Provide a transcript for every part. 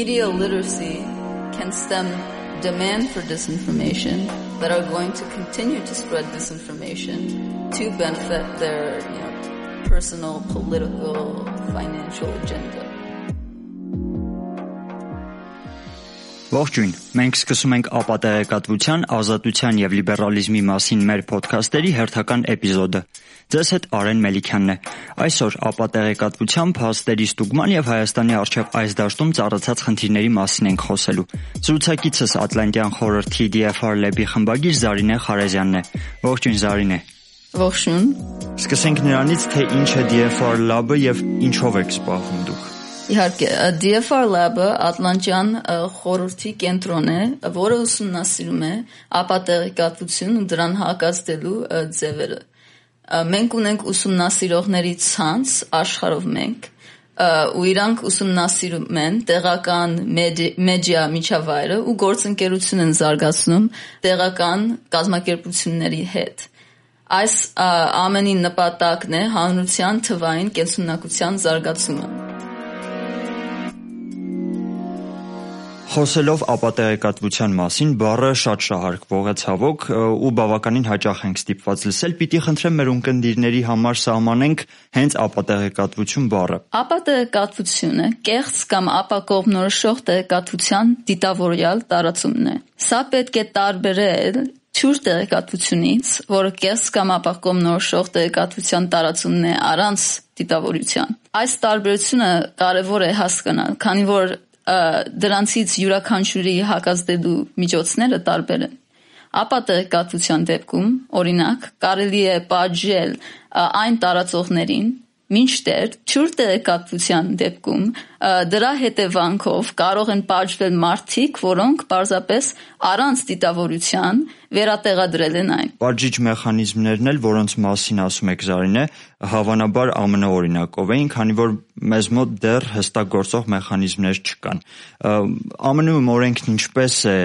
media literacy can stem demand for disinformation that are going to continue to spread disinformation to benefit their you know, personal, political, financial agenda. Ողջույն։ Մենք սկսում ենք ապատեղեկատվության, ազատության եւ լիբերալիզմի մասին մեր ոդքասթերի հերթական էպիզոդը։ Ձեզ հետ Արեն Մելիքյանն է։ Այսօր ապատեղեկատվության, փաստերի ստուգման եւ Հայաստանի արչեւ այս դաշտում ծառացած խնդիրների մասին ենք խոսելու։ Զրուցակիցս Ատլանտյան խորհրդի DFR Lab-ի խմբագիր Զարինե Խարեզյանն է։ Ողջույն Զարինե։ Ողջույն։ Սկսենք նրանից, թե ինչ է DFR Lab-ը եւ ինչով եք զբաղվում դուք։ Իհարկե, DFR Lab-ը Ատլանտյան խորհրդի կենտրոն է, որը ուսումնասիրում է ապատեղեկատվություն ու դրան հակազդելու ձևերը։ Մենք ունենք ուսումնասիրողների ցանց աշխարհով մենք ու իրանք ուսումնասիրում են տեղական մեդիա միջավայրը ու գործընկերություն են զարգացնում տեղական կազմակերպությունների հետ։ Այս ամենի նպատակն է հանրության թվային կենսունակության զարգացումը։ Խոսելով ապատեղեկատվության մասին, բառը շատ շահարկվող է ցավոք ու բավականին հաճախ ենք ստիպված լսել, պիտի խնդրեմ մեր ունկնդիրների համար սահմանենք հենց ապատեղեկատվություն բառը։ Ապատեղեկատվությունը կեղծ կամ ապակողմնորոշող տեղեկատվության դիտավորյալ տարածումն է։ Սա պետք է տարբերել ճուր տեղեկատվությունից, որը կես կամ ապակողմնորոշող տեղեկատվության տարածումն է առանց դիտավորության։ Այս տարբերությունը կարևոր է հասկանալ, քանի որ դրանցից յուրաքանչյուրի հակազդելու միջոցները տարբեր են։ Ապա տեղեկատվության դեպքում, օրինակ, կարելի է պատժել այն տարածողներին, Մինչդեռ ճուր տեղեկատվության դեպքում դրա հետևանքով կարող են պատժվել մարդիկ, որոնք պարզապես առանց դիտավորության վերատեղադրել են այն։ Պատժիչ մեխանիզմներն էլ, որոնց մասին ասում եք Զարինե, հավանաբար ԱՄՆ օրինակով էին, քանի որ մեզ մոտ դեռ հստակ գործող մեխանիզմներ չկան։ ԱՄՆ-ում օրենքն ինչպես է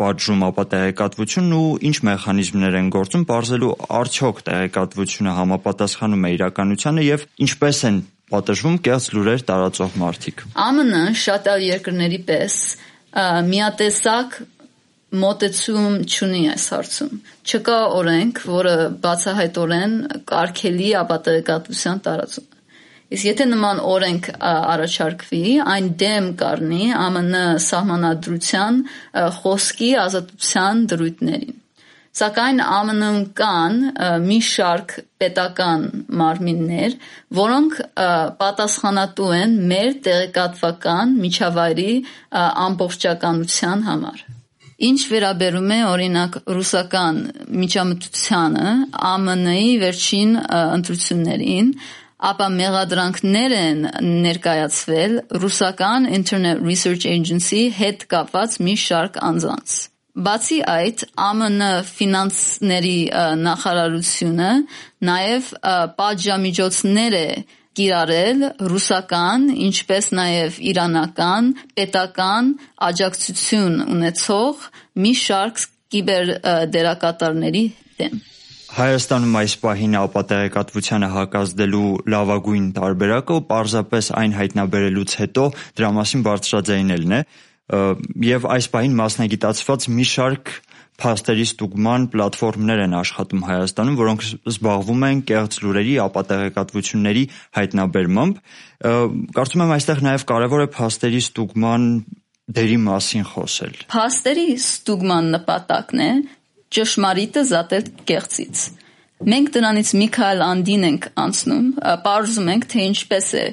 պատժում ապա տեղեկատվությունն ու ինչ մեխանիզմներ են գործում ողջելու արդյոք տեղեկատվությունը համապատասխանում է իրականությանը եւ ինչպես են պատժվում կեղծ լուրեր տարածող մարդիկ։ ԱՄՆ շատ այլ երկրների պես միատեսակ մոտեցում չունի այս հարցում։ Չկա օրենք, որը բացահայտորեն կարգելի ապատեղեկատվության տարածում։ Իսկ եթե նման օրենք առաջարկվի, այն դեմ կառնի ԱՄՆ սահմանադրության խոսքի ազատության դրույթներին։ Սակայն ԱՄՆ-ում կան մի շարք պետական մարմիններ, որոնք պատասխանատու են մեր տեղեկատվական միջավայրի ամբողջականության համար։ Ինչ վերաբերում է օրինակ ռուսական միջամտությանը ԱՄՆ-ի վերջին ընտրություններին, ապա մեղադրանքներ են ներկայացվել ռուսական Internet Research Agency հետ կապված մի շարք անձանց։ Բացի այդ, ԱՄՆ ֆինանսների նախարարությունը նաև պատժամիջոցներ է կիրառել ռուսական, ինչպես նաև իրանական պետական աջակցություն ունեցող մի շարք կիբեր դերակատարների դեմ։ Հայաստանում այս պահին ապատեղեկատվությանը հակազդելու լավագույն տարբերակը պարզապես այն հայտնաբերելուց հետո դրա մասին բարձրաձայնելն է եւ այս պահին մասնագիտացված մի շարք փաստերի ստուգման պլատֆորմներ են աշխատում Հայաստանում, որոնք զբաղվում են կեղծ լուրերի, ապատեղեկատվությունների հայտնաբերմամբ։ Կարծում եմ այստեղ նաև կարևոր է փաստերի ստուգման դերի մասին խոսել։ Փաստերի ստուգման նպատակն է ճշմարիտը զատել կեղծից։ Մենք դրանից մի քայլ անդին ենք անցնում, բարձում ենք, թե ինչպես է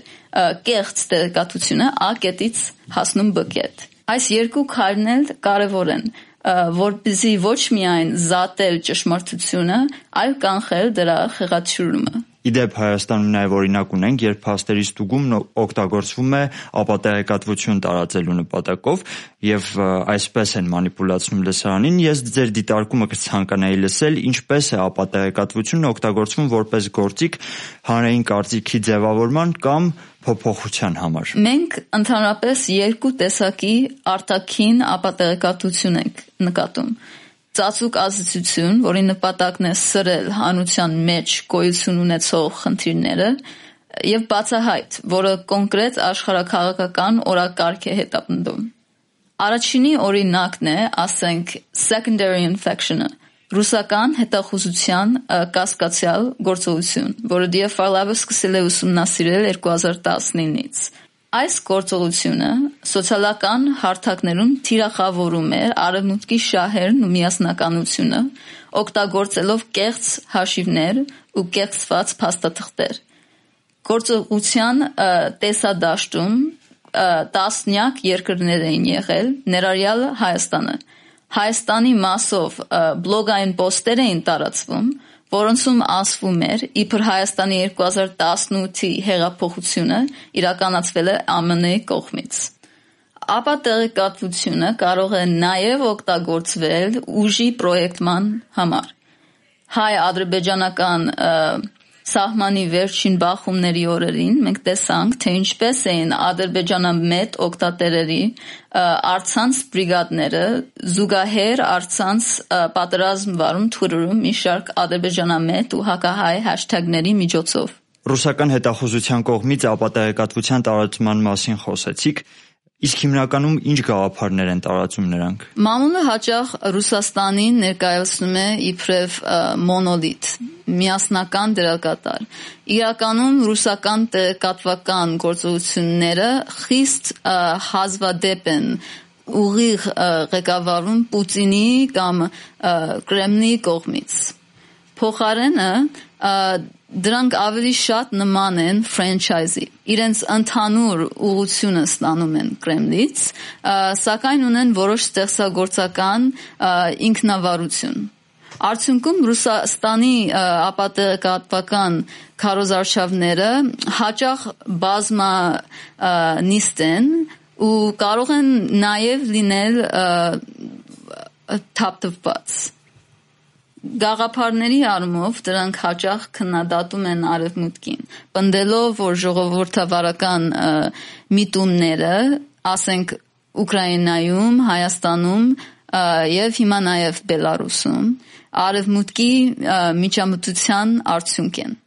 կեղծ տեղեկատվությունը A կետից հասնում B կետ։ Այս երկու քայլն էլ կարևոր են, որպեսզի ոչ միայն զատել ճշմարտությունը, այլ կանխել դրա խեղաթյուրումը։ Իդեպ Հայաստանում նաև օրինակ ունենք, երբ փաստերի ստուգումն օգտագործվում է ապատեղեկատվություն տարածելու նպատակով եւ այսպես են մանիպուլացնում լսարանին, ես ձեր դիտարկումը կցանկանայի լսել, ինչպես է ապատեղեկատվությունն օգտագործվում որպես գործիք հանրային կարծիքի ձևավորման կամ փոփոխության համար։ Մենք ընդհանրապես երկու տեսակի արտաքին ապատեղեկատվություն ենք նկատում ծածուկ ազդեցություն, որի նպատակն է սրել հանրության մեջ գոյություն ունեցող խնդիրները, եւ բացահայտ, որը կոնկրետ աշխարհակաղակական օրակարգ է հետապնդում։ Առաջինի օրինակն է, ասենք, secondary infection-ը, ռուսական հետախուզության կասկածյալ գործողություն, որը Դիաֆալավը սկսել է ուսումնասիրել 2019-ից։ Այս գործողությունը սոցիալական հարթակներում թիրախավորում էր արևմուտքի շահերն ու միասնականությունը, օգտագործելով կեղծ հաշիվներ ու կեղծված փաստաթղթեր։ Գործողության տեսադաշտում տասնյակ երկրներ էին եղել, ներառյալ Հայաստանը։ Հայաստանի մասով բլոգային պոստեր էին տարածվում, որոնցում ասվում էր, իբր Հայաստանի 2018-ի հեղափոխությունը իրականացվել է ԱՄՆ-ի կողմից։ Ապա տեղեկատվությունը կարող է նաև օգտագործվել ուժի պրոյեկտման համար։ Հայ-ադրբեջանական սահմանի վերջին բախումների օրերին մենք տեսանք, թե ինչպես էին ադրբեջանամետ օկտատերերի արցանց բրիգադները զուգահեռ արցանց պատերազմ վարում Twitter-ում մի շարք ադրբեջանամետ ու հակահայ հաշթագների միջոցով։ Ռուսական հետախուզության կողմից ապատեղեկատվության տարածման մասին խոսեցիք, Իսկ հիմնականում ինչ գաղափարներ են տարածում նրանք։ Մամուլը հաճախ Ռուսաստանին ներկայացնում է իբրև մոնոլիթ, միասնական դերակատար։ Իրականում ռուսական տեղեկատվական գործողությունները խիստ հազվադեպ են ուղիղ ղեկավարում Պուտինի կամ Կրեմլի կողմից։ Փոխարենը դրանք ավելի շատ նման են ֆրանչայզի։ Իրենց ընդհանուր ուղությունը ստանում են Կրեմլից, սակայն ունեն որոշ ստեղծագործական ինքնավարություն։ Արդյունքում Ռուսաստանի ապատեկատվական քարոզարշավները հաճախ բազմա նիստ են ու կարող են նաև լինել թափթփված Գաղափարների առումով դրանք հաճախ քննադատում են արևմուտքին, պնդելով, որ ժողովրդավարական միտումները, ասենք Ուկրաինայում, Հայաստանում եւ հիմա նաեւ Բելարուսում արևմուտքի միջամտության արդյունք են։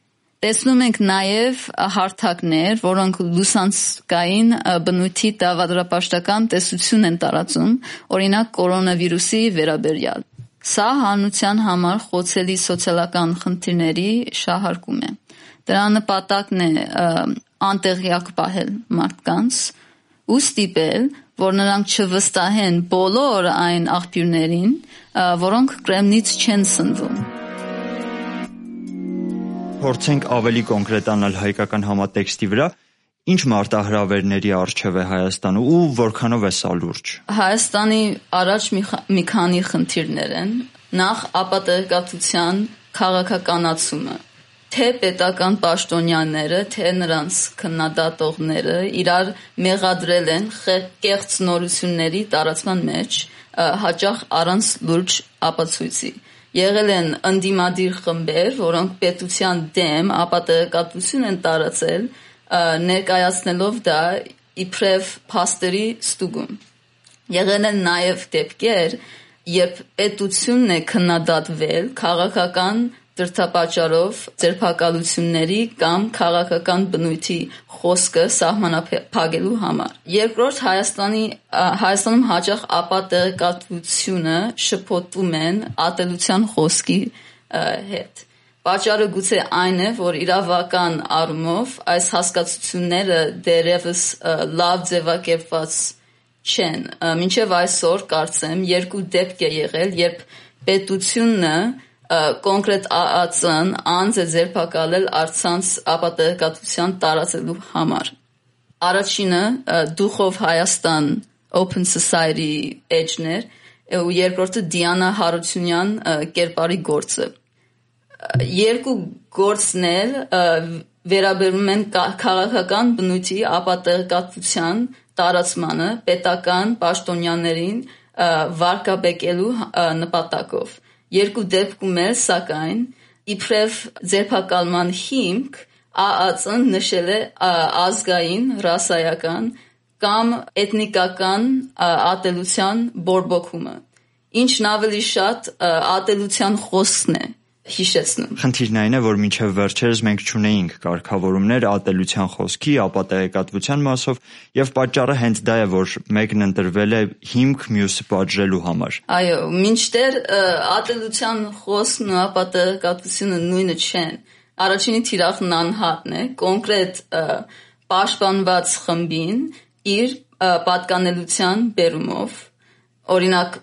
Տեսնում ենք նաև հարթակներ, որոնք լուսանցկային բնույթի դավադրապաշտական տեսություն են տարածում, օրինակ կորոնավիրուսի վերաբերյալ։ Սա հանության համար խոցելի սոցիալական խնդիրների շահարկում է։ Դրա նպատակն է անտեղյակ պահել մարդկանց ու ստիպել, որ նրանք չվստահեն բոլոր այն աղբյուրներին, որոնք Կրեմլից չեն սնվում։ Փորձենք ավելի կոնկրետանալ հայկական համատեքստի վրա, Ինչ մարտահրավերների արժև է Հայաստանը ու որքանով է սա լուրջ։ Հայաստանի առաջ մի, մի քանի խնդիրներ են։ Նախ ապատեկատվության քաղաքականացումը թե պետական պաշտոնյաները, թե նրանց քննադատողները իրար մեղադրել են կեղծ նորությունների տարածման մեջ հաճախ առանց լուրջ ապացույցի։ Եղել են ընդդիմադիր խմբեր, որոնք պետության դեմ ապատեկատվություն են տարածել, ներկայացնելով դա իբրև փաստերի ստուգում։ Եղել են նաև դեպքեր, երբ պետությունն է քննադատվել քաղաքական դրդապատճառով ձերբակալությունների կամ քաղաքական բնույթի խոսքը սահմանափակելու համար։ Երկրորդ Հայաստանի Հայաստանում հաճախ ապատեղեկատվությունը շփոթվում են ատելության խոսքի հետ։ Պատճառը գուցե այն է, որ իրավական առումով այս հասկացությունները դերևս լավ ձևակերպված չեն։ Մինչև այսօր կարծեմ երկու դեպք է եղել, երբ պետությունը կոնկրետ ԱԱՑ-ն անձ է ձերբակալել արցանց ապատեկատվության տարածելու համար։ Առաջինը Դուխով Հայաստան Open Society էջներ, ու երկրորդը Դիանա Հարությունյան կերպարի գործը երկու գործներ վերաբերում են քաղաքական բնույթի ապատեղեկատվության տարածմանը պետական պաշտոնյաներին վարկաբեկելու նպատակով։ Երկու դեպքում էլ սակայն իբրև ձերբակալման հիմք ԱԱՑ-ն նշել է ազգային, ռասայական կամ էթնիկական ատելության բորբոքումը, ինչն ավելի շատ ատելության խոսքն է հիշեցնում։ Խնդիրն այն է, որ մինչև վերջերս մենք ճունեինք կարգավորումներ ատելության խոսքի, ապա տեղեկատվության մասով եւ պատճառը հենց դա է, որ մեկն ընտրվել է հիմք մյուսը պատժելու համար։ Այո, մինչդեռ ատելության խոսքն ու ապատեղեկատվությունը նույնը չեն։ Առաջինի թիրախն անհատն է, կոնկրետ պաշտպանված խմբին իր պատկանելության բերումով օրինակ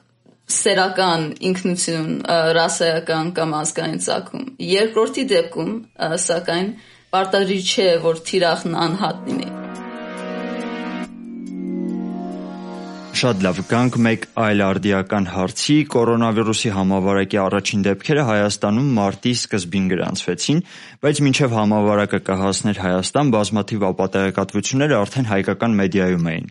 սերական ինքնություն, ռասայական կամ ազգային ցակում։ Երկրորդի դեպքում, սակայն, պարտադիր չէ, որ թիրախն անհատ լինի։ Շատ լավ, գանք մեկ այլ արդիական հարցի։ Կորոնավիրուսի համավարակի առաջին դեպքերը Հայաստանում մարտի սկզբին գրանցվեցին, բայց մինչև համավարակը կհասներ Հայաստան, բազմաթիվ ապատեղեկատվություններ արդեն հայկական մեդիայում էին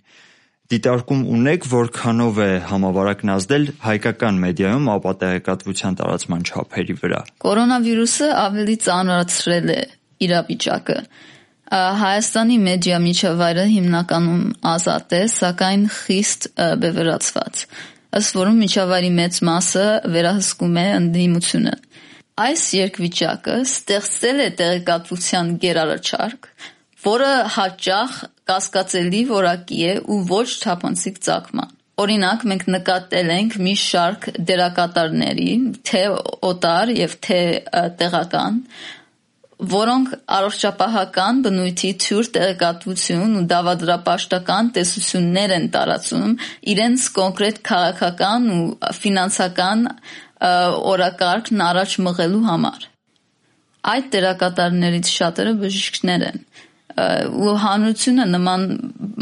դիտարկում ունեք, որքանով է համավարակն ազդել հայկական մեդիայում ապատեղեկատվության տարածման չափերի վրա։ Կորոնավիրուսը ավելի ծանրացրել է իրավիճակը։ Հայաստանի մեդիա միջավայրը հիմնականում ազատ է, սակայն խիստ բևեռացված։ Ըստ որում միջավայրի մեծ մասը վերահսկում է ընդդիմությունը։ Այս երկվիճակը ստեղծել է տեղեկատվության գերարաչարկ, որը հաճախ կասկածելի որակի է ու ոչ թափանցիկ ցակման։ Օրինակ մենք նկատել ենք մի շարք դերակատարների, թե օտար եւ թե տեղական, որոնք առողջապահական բնույթի թյուր տեղեկատվություն ու դավադրապաշտական տեսություններ են տարածում իրենց կոնկրետ քաղաքական ու ֆինանսական օրակարգն առաջ մղելու համար։ Այդ դերակատարներից շատերը բժիշկներ են ու հանրությունը նման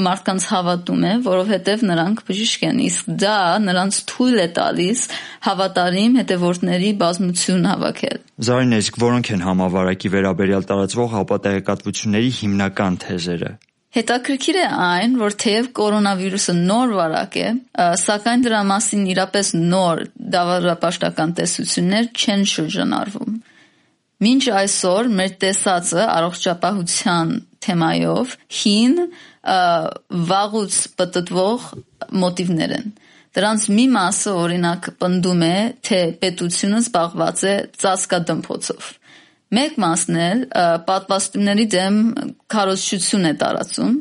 մարդկանց հավատում է, որովհետև նրանք բժիշկ են, իսկ դա նրանց թույլ է տալիս հավատարիմ հետևորդների բազմություն հավաքել։ Զարին, իսկ որոնք են համավարակի վերաբերյալ տարածվող հապատեղեկատվությունների հիմնական թեզերը։ Հետաքրքիր է այն, որ թեև կորոնավիրուսը նոր վարակ է, սակայն դրա մասին իրապես նոր դավադրապաշտական տեսություններ չեն շրջանառվում։ Մինչ այսօր մեր տեսածը առողջապահության թեմայով հին վաղուց պատտվող մոտիվներ են։ Դրանց մի մասը օրինակ պնդում է, թե պետությունը զբաղված է ծածկադմփոցով։ Մեկ մասն էլ պատվաստումների դեմ քարոզչություն է տարածում,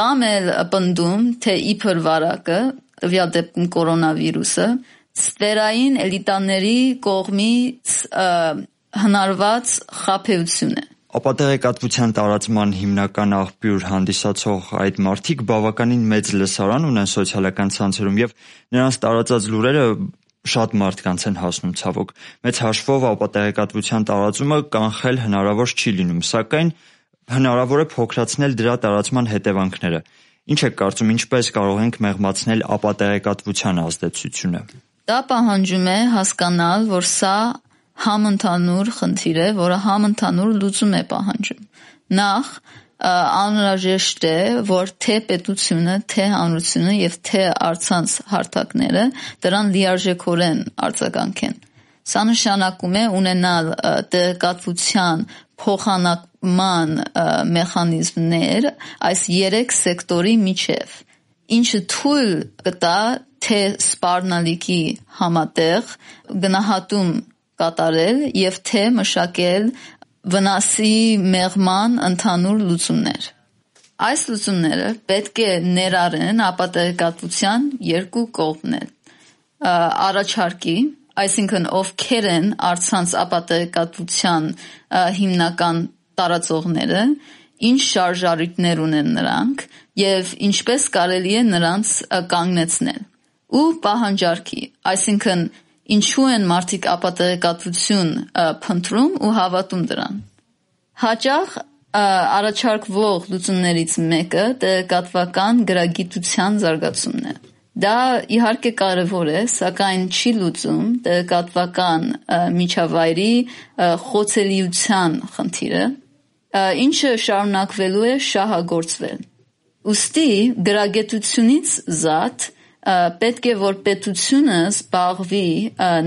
կամ էլ պնդում, թե իբր վարակը, տվյալ դեպքում կորոնավիրուսը, ստերային էլիտաների կողմից հնարված խափեություն է։ Ապատեղեկատվության տարածման հիմնական աղբյուր հանդիսացող այդ մարդիկ բավականին մեծ լսարան ունեն սոցիալական ցանցերում եւ նրանց տարածած լուրերը շատ մարդկանց են հասնում ցավոք։ Մեծ հաշվով ապատեղեկատվության տարածումը կանխել հնարավոր չի լինում, սակայն հնարավոր է փոքրացնել դրա տարածման հետևանքները։ Ինչ եք կարծում, ինչպես կարող ենք մեղմացնել ապատեղեկատվության ազդեցությունը։ Դա պահանջում է հասկանալ, որ սա համընդհանուր խնդիր է, որը համընդհանուր լուծում է պահանջում։ Նախ անհրաժեշտ է, որ թե պետությունը, թե հանրությունը եւ թե արցանց հարթակները դրան լիարժեքորեն արձագանքեն։ Սա նշանակում է ունենալ տեղեկատվության փոխանակման մեխանիզմներ այս երեք սեկտորի միջև, ինչը թույլ կտա թե սպառնալիքի համատեղ գնահատում կատարել եւ թե մշակել վնասի մեղման ընդհանուր լուծումներ։ Այս լուծումները պետք է ներառեն ապատեկատվության երկու կողմներ։ Առաջարկի, այսինքն ովքեր են արցանց ապատեկատվության հիմնական տարածողները, ինչ շարժարիտներ ունեն նրանք եւ ինչպես կարելի է նրանց կանգնեցնել։ Ու պահանջարկի, այսինքն ինչու են մարդիկ ապատեկատվություն փնտրում ու հավատում դրան։ Հաճախ առաջարկվող լուծումներից մեկը տեղեկատվական գրագիտության զարգացումն է։ Դա իհարկե կարևոր է, սակայն չի լուծում տեղեկատվական միջավայրի խոցելիության խնդիրը, ինչը շարունակվելու է շահագործվել։ Ոստի գրագետությունից զատ պետք է որ պետությունը զբաղվի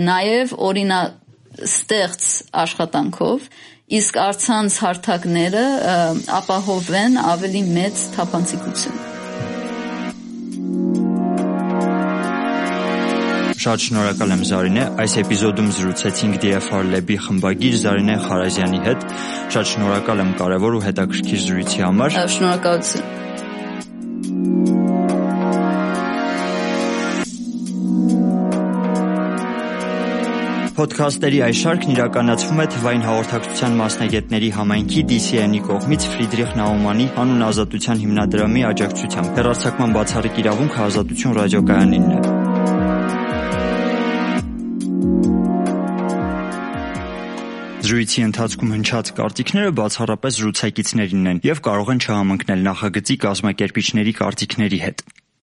նաև օրինաստեղծ աշխատանքով, իսկ արցանց հարթակները ապահովեն ավելի մեծ թափանցիկություն։ Շատ շնորհակալ եմ Զարինե։ Այս էպիզոդում զրուցեցինք DFR Lab-ի խմբագիր Զարինե Խարազյանի հետ։ Շատ շնորհակալ եմ կարևոր ու հետաքրքիր զրույցի համար։ Շնորհակալություն։ Պոդքասթերի այս շարքն իրականացվում է Թվային հաղորդակցության մասնագետների համայնքի DCN-ի կողմից Ֆրիդրիխ Նաումանի անուն ազատության հիմնադրամի աջակցությամբ։ Հեռարձակման բացառիկ իրավունքը Ազատություն ռադիոկայանինն է։ Զրույցի ընթացքում հնչած կարծիքները բացառապես զրուցակիցներինն են եւ կարող են չհամընկնել նախագծի կազմակերպիչների կարծիքների հետ։